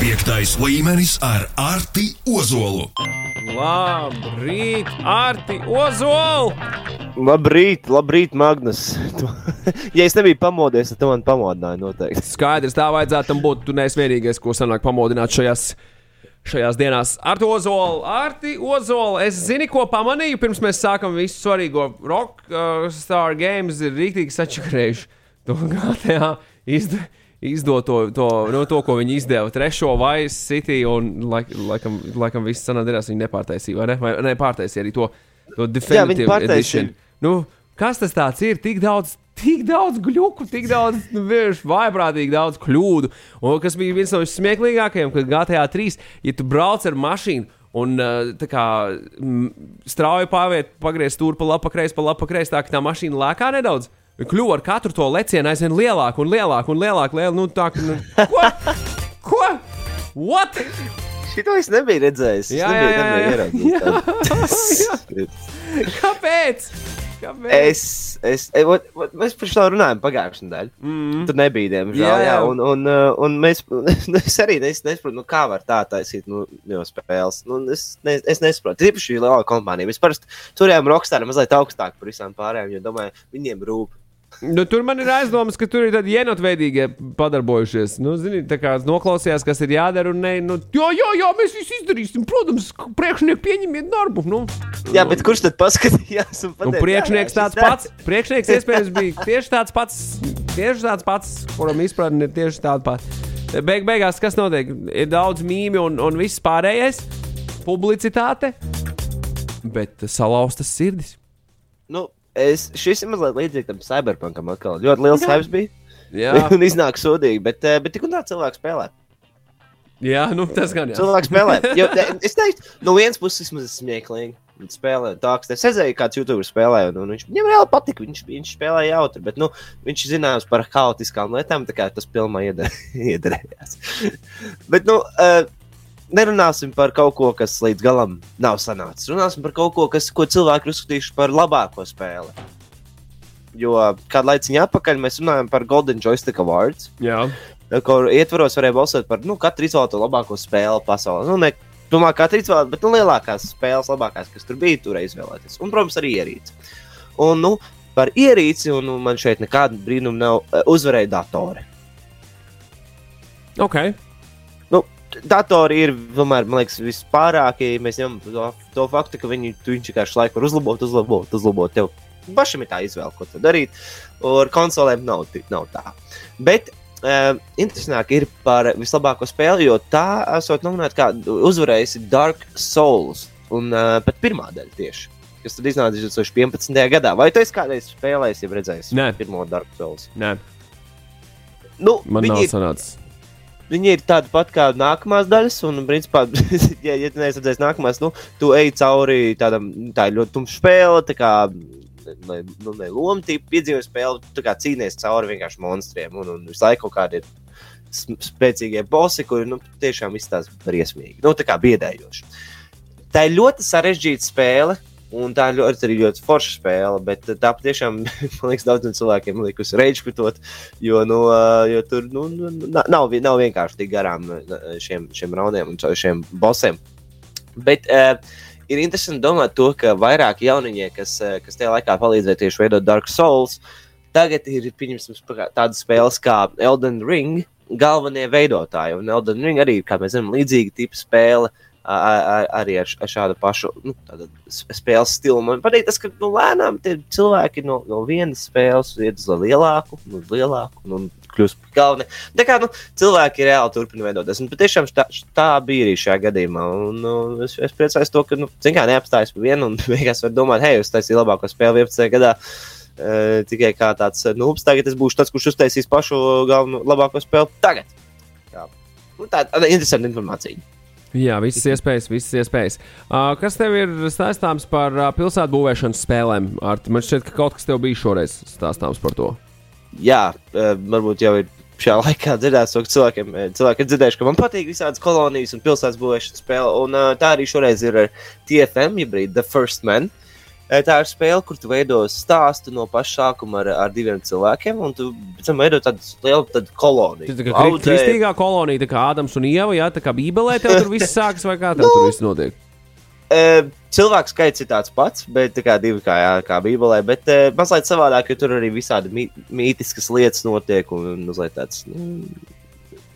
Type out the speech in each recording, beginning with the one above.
Piektais līmenis ar Arti Ozolu. Labrīt, Arti Ozolu! Labrīt, labrīt, Magnus. Ja es nebiju pamodies, tad tu man pamodināji noteikti. Skaidrs, tā vajadzētu tam būt. Tu neesi vienīgais, ko sanāk pamodināt šajās, šajās dienās. Arti Ozolu, Arti Ozolu, es zinu, ko pamanīju, pirms mēs sākam visu svarīgo Rockstar uh, Games ir rīktīgi sačakarējuši to GTA izd izdoto to, no to, ko viņi izdeva trešo Vice City, un laik, laikam, laikam viss sanādījās, viņi nepārtaisīja, vai ne? Vai nepārtaisīja arī to, to pārtaisīja. Edition. Nu, kas tas tāds ir? Tik daudz, tik daudz gluku, tik daudz, nu, vaiprātīgi daudz kļūdu. Un kas bija viens no smieklīgākajiem, kad GTA 3, ja tu brauc ar mašīnu. Un uh, kā mm, strauji pāriet, pagriezt tur pa labi, pa kreisi, pa labi, pa kreisi, tā ka tā mašīna lēkā nedaudz. Kļuva ar katru to lecienu aizvien lielāku un lielāku un lielāku. Liel, nu, tā, nu, ko? Ko? What? Šito es nebiju redzējis. Es Jā, nebiju, jā, jā, nebiju jā. ieraudzījis tādu. Kāpēc? Kāpēc? Es, es, e, ot, ot, mēs par šo runājām pagājušajā nedēļā. Mm. Tur nebija, diemžēl. Jā, Jā, jā. jā. Un, un, uh, un mēs, es arī nes, nesaprotu, nu, kā var tā taisīt nu, no spēles. Nu, es, ne, es nesaprotu. Īpaši šī liela kompānija. Mēs parasti turējām Rockstar mazliet augstāk par visām pārējām, jo domāju, viņiem rūp. Nu, tur man ir aizdomas, ka tur ir tādi ienotveidīgie padarbojušies. Nu, zini, tā kā noklausījās, kas ir jādara, un ne, nu, jā, jā, jā, mēs visu izdarīsim. Protams, priekšnieks pieņemiet darbu. Nu, Jā, bet kurš tad paskatījās? pateica, priekšnieks jā, jā, tāds pats. Priekšnieks iespējams bija tieši tāds pats, tieši tāds pats, kuram izpratne ir tieši tāda pati. Beig, beigās, kas notiek? Ir daudz mīmju un, un viss pārējais, publicitāte, bet salauztas sirdis. Nu, es, šis ir mazliet līdzīgs tam cyberpunkam. Atkal. Ļoti liels hype bija. Jā, un iznāk sodīgi, bet, eh, bet tik un tā cilvēks spēlē. jā nu, tas gan ir. Cilvēks spēlē. Jo, es teiktu, no vienas puses vismaz ir smieklīgi. Viņš spēlē tā, ka es redzēju, kāds YouTube spēlē, un, un viņš viņam reāli patika. Viņš, viņš spēlē jautri, bet nu, viņš zināms par haotiskām lietām, tā kā tas pilnībā ieder, iedarējās. bet, nu, uh, nerunāsim par kaut ko, kas līdz galam nav sanācis. Runāsim par kaut ko, kas, ko cilvēki ir uzskatījuši par labāko spēli. Jo kādu laiku atpakaļ mēs runājām par Golden Joystick Awards Jā, kur ietvaros varēja balsot par nu, katru izvēlēto labāko spēli pasaulē. Nu, ne, domāju, katru izvēlēto, bet nu, lielākās spēles, labākās, kas tur bija, tur izvēlēties. Un, protams, arī ierīci. Un, nu, par ierīci, un nu, man šeit nekāda brīnuma nav, uzvarēja datori. ok. Datori ir, tomēr, man liekas, vispārākie. Mēs ņemam to, to faktu, ka viņi viņš vienkārši laiku var uzlabot, uzlabot, uzlabot. Tev pašam ir tā izvēle, ko darīt. Ar konsolēm nav, nav tā. Bet Uh, interesantāk ir par vislabāko spēli, jo tā esot nominēta kā uzvarējusi Dark Souls. Un uh, pat pirmā daļa tieši. Kas tad iznāca 2011. gadā? Vai tu esi kādreiz spēlējis, ja redzējis Nē. pirmo Dark Souls? Nē, Nu, man nav ir, sanācis. Viņi ir tādi pat kā nākamās daļas, un, principā, ja, ja tu neesi redzējis nākamās, nu, tu ej cauri tādam, tā ir ļoti tumša spēle, tā kā, ne, nu, ne loma tipa piedzīvojuma spēle, tu kā cīnies cauri vienkārši monstriem, un, un visu laiku kaut kādi ir spēcīgie bosi, kuri, nu, tiešām izstāsta briesmīgi, nu, tā kā biedējoši. Tā ir ļoti sarežģīta spēle, un tā ir ļoti, arī ļoti forša spēle, bet tā patiešām, man liekas, daudziem cilvēkiem likusi reģistrēt, jo, nu, jo tur nu, nu, na- nav, nav vienkārši tik garām šiem, šiem rauniem un šiem bosiem. Bet uh, ir interesanti domāt to, ka vairāk jauniņie, kas, kas tajā laikā palīdzēja tieši veidot Dark Souls, tagad ir tādas spēles kā Elden Ring galvenie veidotāji. Un Elden Ring arī, kā mēs zinām, līdzīga tipa spēle. a- Arī ar, ar šādu pašu nu, spēles stilu. Man patīk tas, ka nu, lēnām cilvēki no, no vienas spēles iet uz lielāku, uz lielāku, un kļūst par galvenie. Tā kā nu, cilvēki reāli turpina veidoties. Un patiešām tā, tā bija arī šajā gadījumā. Un, nu, es, es priecājos to, ka nu, neapstājas par vienu un beigās var domāt, hei, es taisīju labāko spēli 11. gadā. Uh, tikai kā tāds nu, tagad es būšu tas, kurš uztaisīs pašu galveno labāko spēli tagad. Jā. Nu, tā ir interesanta informācija. Jā, visas iespējas, visas iespējas. Uh, kas tev ir stāstāms par uh, pilsētu būvēšanas spēlēm? Arti? Man šķiet, ka kaut kas tev bija šoreiz stāstāms par to. Jā, uh, varbūt jau ir šajā laikā dzirdēts, ka cilvēkiem, eh, cilvēki ir dzirdējuši, ka man patīk visādas kolonijas un pilsētas būvēšanas spēle. Un uh, tā arī šoreiz ir ar TFM, jeb The First Man. E, Tā ir spēle, kur tu veido stāstu no paša sākuma ar, ar diviem cilvēkiem, un tu pēc tam veido tādu lielu tādu koloniju. Tā kā kri- kristīgā kolonija, tā kā Ādams un Ieva, jā, tā kā Bībelē tev tur viss sākas, vai kā tev Nu, tur viss notiek? E, Cilvēku skaits ir tāds pats, bet tā kā divi kā, jā, kā Bībelē, bet e, mazliet savādāk, jo tur arī visādi mī, mītiskas lietas notiek un, mazliet tāds.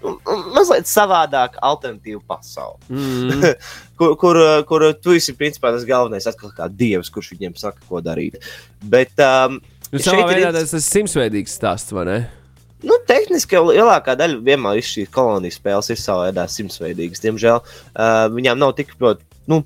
Nu, mazliet savādāk, alternatīva pasaule. Mm. kur, kur, kur tu esi principā tas galvenais, atkal kā dievs, kurš viņiem saka, ko darīt. Bet, um, Nu, Šeit ir veidā int- tas ir simtsveidīgs stāsts, vai ne? nu, tehniski lielākā daļa vienmēr ir šīs kolonijas spēles, ir savā veidā simtsveidīgas. Diemžēl uh, viņām nav tik ļoti. Nu,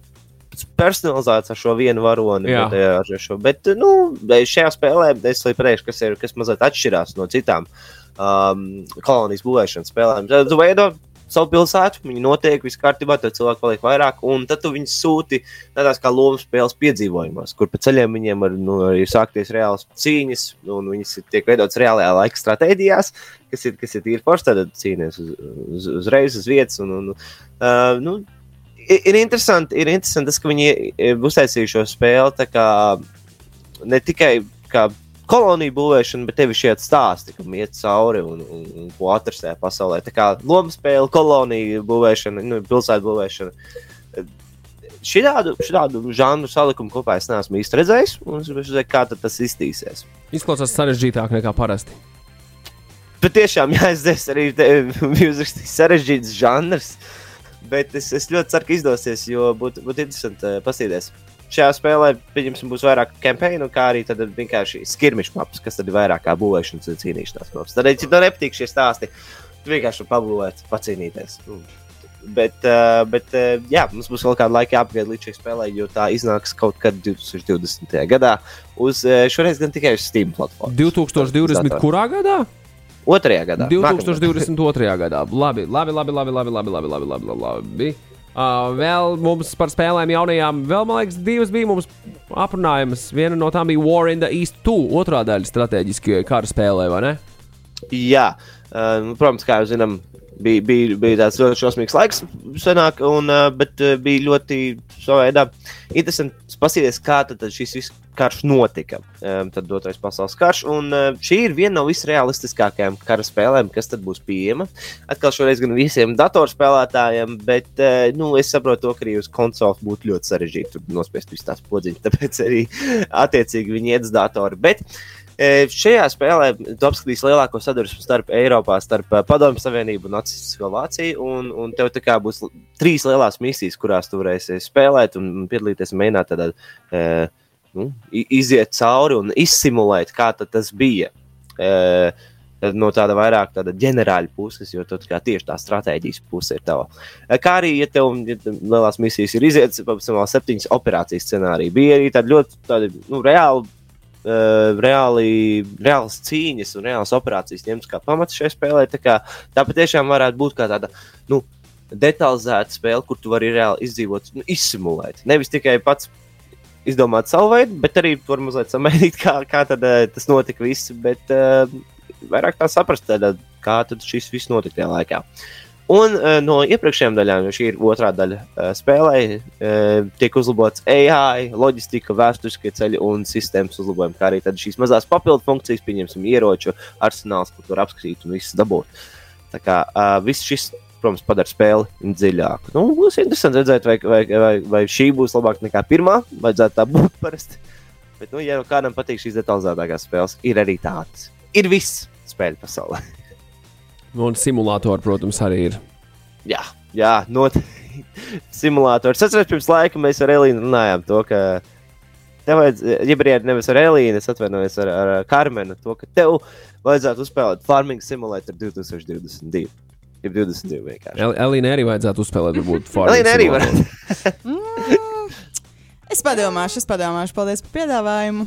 Personalizēts ar šo vienu varoni, bet, šo, bet nu, šajā spēlē es pateikšu, kas ir kas mazliet atšķirās no citām um, kolonijas būvēšanas spēlēm. Tad tu veido savu pilsētu, viņi notiek, viss kārtībā, tad cilvēki paliek vairāk, un tad tu viņus sūti tādās kā lomu spēles piedzīvojumos, kur pa ceļiem viņiem var nu, arī sākties reāls cīņas, un viņas tiek veidotas reālajā laika stratēģijās, kas ir, kas ir tīri forši, tad cīnīties uz, uz, uzreiz uz vietas. Un, un, uh, nu, ir, ir interesanti, ir interesanti tas, ka viņi ir uztaisījuši šo spēli tā kā ne tikai kā koloniju būvēšana, bet tev ir šie stāsti, kam iet cauri un, un, un ko atrast tajā pasaulē. Tā kā lomu spēle, koloniju būvēšana, nu, pilsētu būvēšana. Šādu, šādu žanru salikumu kopā es neesmu īsti redzējis, un es redzēt, kā tas iztīsies. Izklausās sarežģītāk nekā parasti. Bet tiešām, jā, es dzēsu arī bija uzrakstījis sarežģīts žanrs, bet es, es ļoti ceru, ka izdosies, jo būtu būt interesanti uh, paskatīties. Šajā spēlē, pieņemsim, būs vairāk kampaņu, kā arī tad vienkārši skirmišu maps, kas tad ir vairāk kā būvēšanas un cīnīšanās maps. Tad, ja tev nepatīk šie stāsti, tu vienkārši pabūvēt, pacīnīties. Nu, Bet, uh, bet uh, jā, mums būs vēl kāda laika jāapgaida līdz šai spēlē, jo tā iznāks kaut kad 2020. gadā. Uz, uh, šoreiz gan tikai uz Steam platformas. 2020. kurā gadā? Otrajā gadā. Nākamajā. 2022. gadā. Labi, labi, labi, labi, labi, labi, labi, labi, labi, labi. Uh, vēl mums par spēlēm jaunajām, vēl man liekas, divas bija mums aprunājamas. Viena no tām bija War in the East 2, otrā daļa strateģiski kara spēlē, vai ne? Jā, uh, protams, kā jau zinām, bija, bija, bija tāds ļoti šausmīgs laiks, senāk, un, uh, bet uh, bija ļoti savā veidā interesanti paskatīties, kā tad, tad šis viss karš notika. Tad otrais pasaules karš, un uh, šī ir viena no visrealistiskākajām kara spēlēm, kas tad būs pieejama. Atkal šoreiz gan visiem datorspēlētājiem, bet uh, nu, es saprotu, to, ka arī uz konsoles būtu ļoti sarežģīti nospiest visas tās podziņas, tāpēc arī attiecīgi viņi iet uz datoru. Bet, E, Šajā spēlē tu apskatīsi lielāko sadursmi starp Eiropā, starp eh, Padomju Savienību un Nacistisko Vāciju. Un, un tev tā kā būs trīs lielās misijas, kurās tu varēsi spēlēt un piedalīties un mēģināt tādā, e, nu, iziet cauri un izsimulēt, kā tad tas bija. E, tad no tāda vairāk tāda ģenerāla puses, jo kā tieši tā stratēģijas puse ir tava. E, Kā arī, ja tev ja lielās misijas ir izietas, piemēram, septiņas operācijas scenāriji, bija arī tādi ļoti tādi, nu, reāli uh, reāli, reālas cīņas un reālas operācijas ņemtas kā pamats šai spēlē. Tā, kā, tā patiešām varētu būt tāda nu, detalizēta spēle, kur tu vari reāli izdzīvot, nu, izsimulēt. Nevis tikai pats izdomāt savu veidu, bet arī tur mazliet samērīt, kā, kā tad, uh, tas notika viss. Bet uh, vairāk tā saprast, tad, kā tad šis viss notika tajā laikā. Un uh, no iepriekšējām daļām, jo šī ir otrā daļa uh, spēlē, uh, tiek uzlabots AI, loģistika, vēsturiskie ceļi un sistēmas uzlabojumi, kā arī šīs mazās papildu funkcijas, pieņemsim, ieroču arsenāls, ko tur apskatīt un viss dabūt. Tā kā uh, viss šis, protams, padara spēli dziļāku. Nu, būs interesanti redzēt, vai, vai, vai, vai šī būs labāka nekā pirmā, vajadzētu tā būt parasti. Bet, nu, ja kādam patīk šīs detalizētākās spēles, ir arī tādas. Ir viss spēļu pasaulē. Un simulātori, protams, arī ir. Jā, jā noteikti. Simulators. Es atceros, pirms laika mēs ar Elīnu runājām to, ka tev vajadzēja, ja brīdī nevis ar Elīnu, es atvainojos ar, ar Karmenu, to, ka tev vajadzētu uzspēlēt Farming Simulator 2022. Ir 22 vienkārši. El Elīna arī vajadzētu uzspēlēt, varbūt Farming Elīna arī var. Simulator. Es padomāšu, es padomāšu. Paldies par piedāvājumu.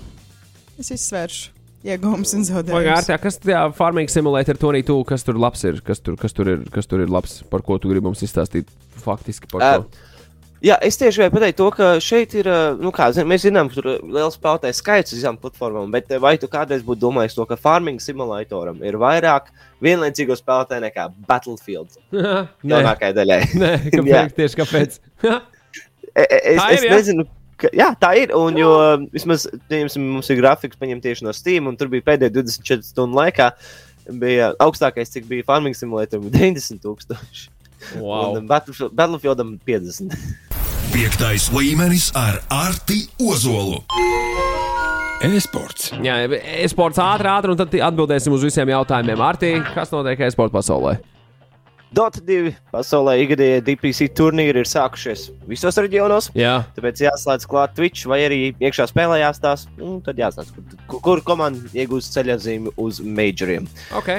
Es izsvēršu iegūmus un Vai zaudējumus. Gārtā, kas tajā Farming Simulator 22, kas tur labs ir? Kas tur, kas tur ir, kas tur ir labs, par ko tu gribi mums izstāstīt faktiski par to? Jā, es tieši gribēju pateikt to, ka šeit ir, nu kā, zin, mēs zinām, ka tur ir liels spēlētāju skaits visām platformām, bet vai tu kādreiz būtu domājis to, ka Farming Simulatoram ir vairāk vienlaicīgo spēlētāju nekā Battlefield jaunākajai daļai? nē Jā. kāpēc, tieši kāpēc? E- e- Es, ir, es jā? Ka, jā, tā ir. Un, jo vismaz pieņemsim, mums ir grafiks, paņem tieši no Steam, un tur bija pēdējā 24 stundu laikā. Bija augstākais, cik bija Farming Simulator, bija 90,000. Wow. Un Battlefield- Battlefieldam 50. Piektais līmenis ar Arti Ozolu. E-sports. Jā, e-sports ātri, ātri, un tad atbildēsim uz visiem jautājumiem. Artī, kas notiek e-sporta pasaulē? Dota 2 pasaulē ikgadējie DPC turnīri ir sākušies visos reģionos. Jā, Tāpēc jāslēdz klāt Twitch vai arī iekšā spēlē jāstāsta. Un tad jāstāsta, kur, kur komanda iegūst ceļojumu uz majoriem. ok.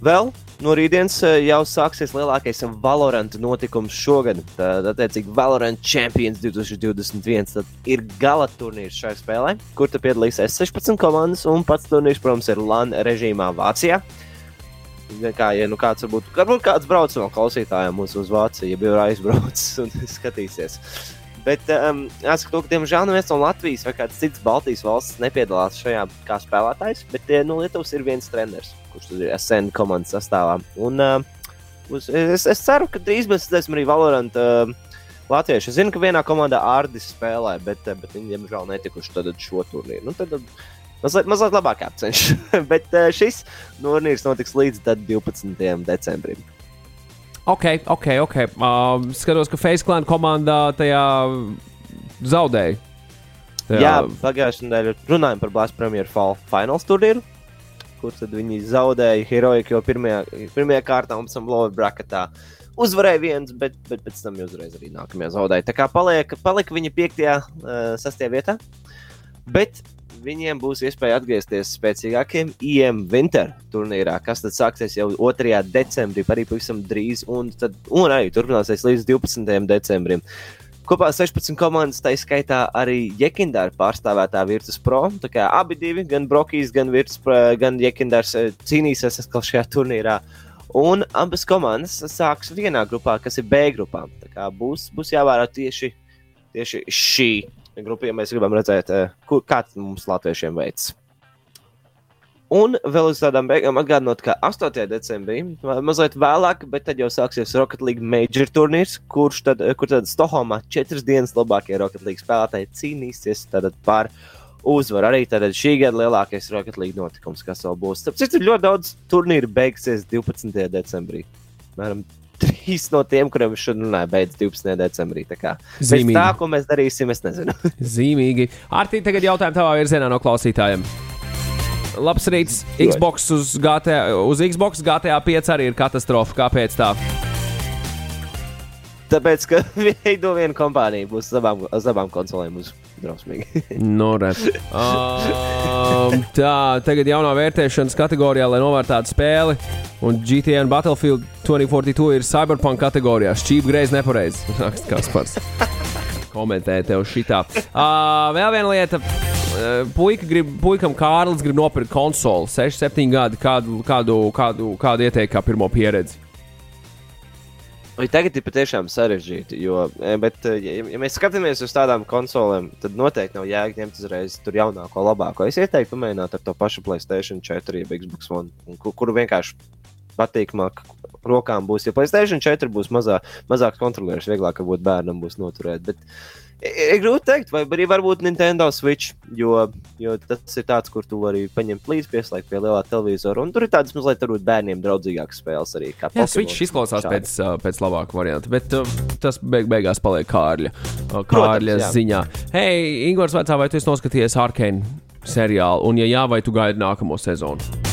Vēl no rītdienas eh, jau sāksies lielākais Valorant notikums šogad. Tad, attiecīgi, Valorant Champions 2021 tad ir gala turnīrs šai spēlē, kur piedalīsies 16 komandas. Un pats turnīrs, protams, ir LAN režīmā Vācijā. Kā, ja nu kāds varbūt, varbūt kāds brauc no klausītājiem mūsu uz Vāciju, ja bija aizbraucis un skatīsies. Bet um, jāsaka, to, ka diemžēl neviens no Latvijas vai kādas citas Baltijas valsts nepiedalās šajā kā spēlētājs. Bet no Lietuvas ir viens treneris, kurš ir SN komandas sastāvā. Un, uh, uz, es, es ceru, ka drīz mēs redzēsim arī Valorant. Uh, Latvieši. Es zinu, ka vienā komandā Ārdis spēlē, bet, bet viņi, diemžēl, netikuši šo turnīru. Nu, tad mazliet, mazliet labāk jāapcenš. bet eh, šis turnīrs notiks līdz tad 12. decembrim. Ok, ok, ok. Uh, skatos, ka Face Clan komandā tajā zaudēja. Tajā- Jā, pagājušajā nedēļā runājām par Blast Premier Fall Finals turnīru, kur tad viņi zaudēja Heroiku jau pirmajā, pirmajā kārtā un pēc tam Lower Bracketā. Uzvarēja viens, bet, bet pēc tam uzreiz arī nākamajā zaudēja. Tā kā paliek, palika viņi 5. Uh, 6. vietā. Bet viņiem būs iespēja atgriezties spēcīgākiem IM Winter turnīrā, kas tad sāksies jau 2. decembrī, arī pavisam drīz, un, tad, un arī turpināsies līdz 12. decembrim. Kopā 16 komandas, tā skaitā arī Jekindāra pārstāvētā Virtus Pro. Abi divi, gan Brokijs, gan Virtus, gan Jekindārs eh, cīnīsies atkal šajā turnīrā. Un abas komandas sāks vienā grupā, kas ir B grupā. Tā kā būs, būs jāvērā tieši, tieši šī grupa, ja mēs gribam redzēt, eh, kur, kā mums latviešiem veids. Un vēl uz tādām beigām atgādinot, ka 8. decembrī, ma- mazliet vēlāk, bet tad jau sāksies Rocket League Major turnīrs, kurš tad, kur tad Stokholmā četras dienas labākie Rocket League spēlētāji cīnīsies par uzvaru. Arī tātad šī gada lielākais Rocket League notikums, kas vēl būs. Tāpēc ir ļoti daudz turnīru beigsies 12. decembrī. Mēram, trīs no tiem, kuriem šodien runāja, beidz 12. decembrī. Tā kā pēc Zīmīgi. tā, ko mēs darīsim, es nezinu. Zīmīgi. Artī, tagad jautājums tavā virzienā no klausītājiem. Labs rīts. Xbox uz, GTA, uz Xbox GTA 5 arī ir katastrofa. Kāpēc tā? Tāpēc, ka veido viena kompānija būs uz abām, uz abām konsolēm. Būs drausmīgi. No, re. um, tā, tagad jaunā vērtēšanas kategorijā, lai novērtētu spēli. Un GTA un Battlefield 2042 ir Cyberpunk kategorijā. Šķīpa greizi nepareizi. Raksts Kaspars. Komentēja tev šitā. Uh, vēl viena lieta. Uh, Puika grib, puikam Kārlis grib nopirkt konsoli. 6, 7 gadi. Kādu, kādu, kādu, kādu ieteikt kā pirmo pieredzi? Tagad ir patiešām sarežģīti, jo, e, bet, e, ja, ja mēs skatāmies uz tādām konsolēm, tad noteikti nav jēga ņemt uzreiz tur jaunāko, labāko. Es ieteiktu pamēģināt ar to pašu Playstation 4, jeb Xbox One, un kur, kuru vienkārši patīkamāk rokām būs. Jo Playstation 4 būs mazā, mazāks kontrolieris, vieglāk varbūt bērnam būs noturēt. Bet ir ir grūti pateikt, vai arī varbūt Nintendo Switch, jo, jo tas ir tāds, kur tu vari paņemt līdzi, pieslēgt pie lielā televizora. Un tur ir tādas mazliet varbūt bērniem draudzīgākas spēles arī. Jā, Pokemon Switch izklausās šādi. pēc, pēc labāka varianta, bet tas beig beigās paliek Kārļa, Kārļa jā. ziņā. Hei, Ingūns, vai tu esi noskatījies Arkane seriālu? Un, ja jā, vai tu gaidi nākamo sezonu?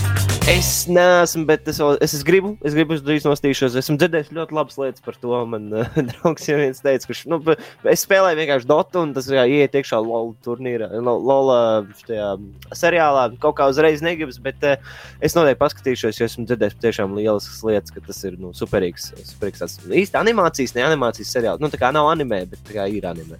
Es neesmu, bet es, vēl, es, es gribu, es gribu drīz nostīšos. Esmu dzirdējis ļoti labas lietas par to. Man uh, draugs jau viens teica, ka nu, es spēlēju vienkārši Dotu, un tas ieiet iekšā LOL turnīrā, Lo- LOL šajā seriālā. Kaut kā uzreiz negribas, bet uh, es noteikti paskatīšos, jo esmu dzirdējis tiešām lieliskas lietas, ka tas ir nu, superīgs. superīgs tāds, īsti animācijas, ne animācijas seriāls. Nu, tā kā nav anime, bet tā kā ir anime.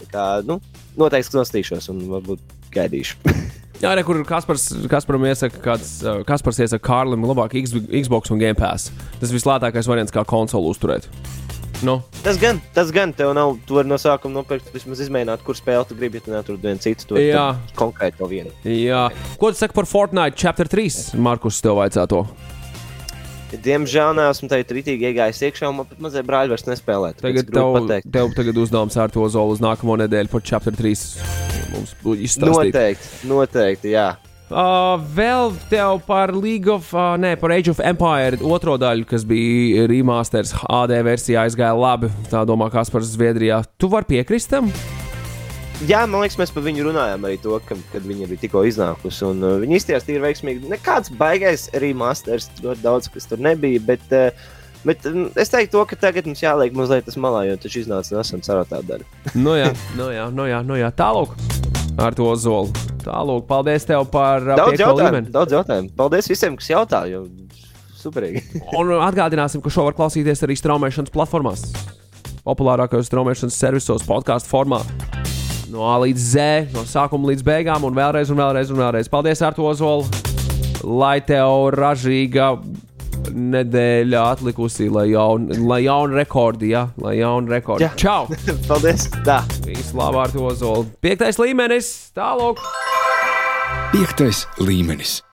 Tā kā, nu, noteikti nostīšos un varbūt gaidīšu. Jā, re, kur Kaspars, Kasparam iesaka, kāds, Kaspars iesaka Kārlim labāk Xbox un Game Pass. Tas vislētākais variants, kā konsoli uzturēt. Nu, Tas gan, tas gan, tev nav. Tu vari no sākuma nopirkt, vismaz izmēģināt, kur spēli tu gribi, ja tu netur vienu citu. Tu vari Jā. tad konkrēti to vienu. jā. Ko tu saki par Fortnite Chapter 3? Markus, tev vajadzētu to. Diemžēl neesmu tajā rītīgi iegājis iekšā, un man pat mazie brāļi vairs nespēlē. Tagad tev, pateikt. tev tagad uzdevums ar to zolu uz nākamo nedēļu par chapter 3. Mums izstāstīt. Noteikti, noteikti, jā. Uh, vēl tev par League of, uh, ne, par Age of Empire otro daļu, kas bija remasters HD versijā, aizgāja labi. Tā domā Kaspars Zviedrijā. Tu vari piekrist tam? Jā, man liekas, mēs par viņu runājām arī to, ka, kad viņa bija tikko iznākusi. Un, uh, viņa izties tīri veiksmīgi. Nekāds baigais remasters, ļoti daudz kas tur nebija. Bet, uh, bet um, es teiktu, to, ka tagad mums jāliek mazliet tas malā, jo tas iznāca nesen sarotā daļa. Nu jā, nu jā, nu jā, nu jā. tālāk ar to zolu. Tālāk, paldies tev par uh, Daudz jautājumu, līmeni. daudz jautājumu. Paldies visiem, kas jautā. Jo... Superīgi. Un atgādināsim, ka šo var klausīties arī straumēšanas platformās. Populārākajos straumēšanas servisos, podkāstu formā. No A līdz Z, no sākuma līdz beigām, un vēlreiz, un vēlreiz, un vēlreiz. Paldies, Arto Ozolu! Lai tev ražīga nedēļa atlikusi, lai jaunu lai jaun rekordi, ja? lai jaunu rekordi. Jā. Čau! Paldies! Tā! Visu labu, Arto Ozolu! Piektais līmenis, tālāk! Piektais līmenis.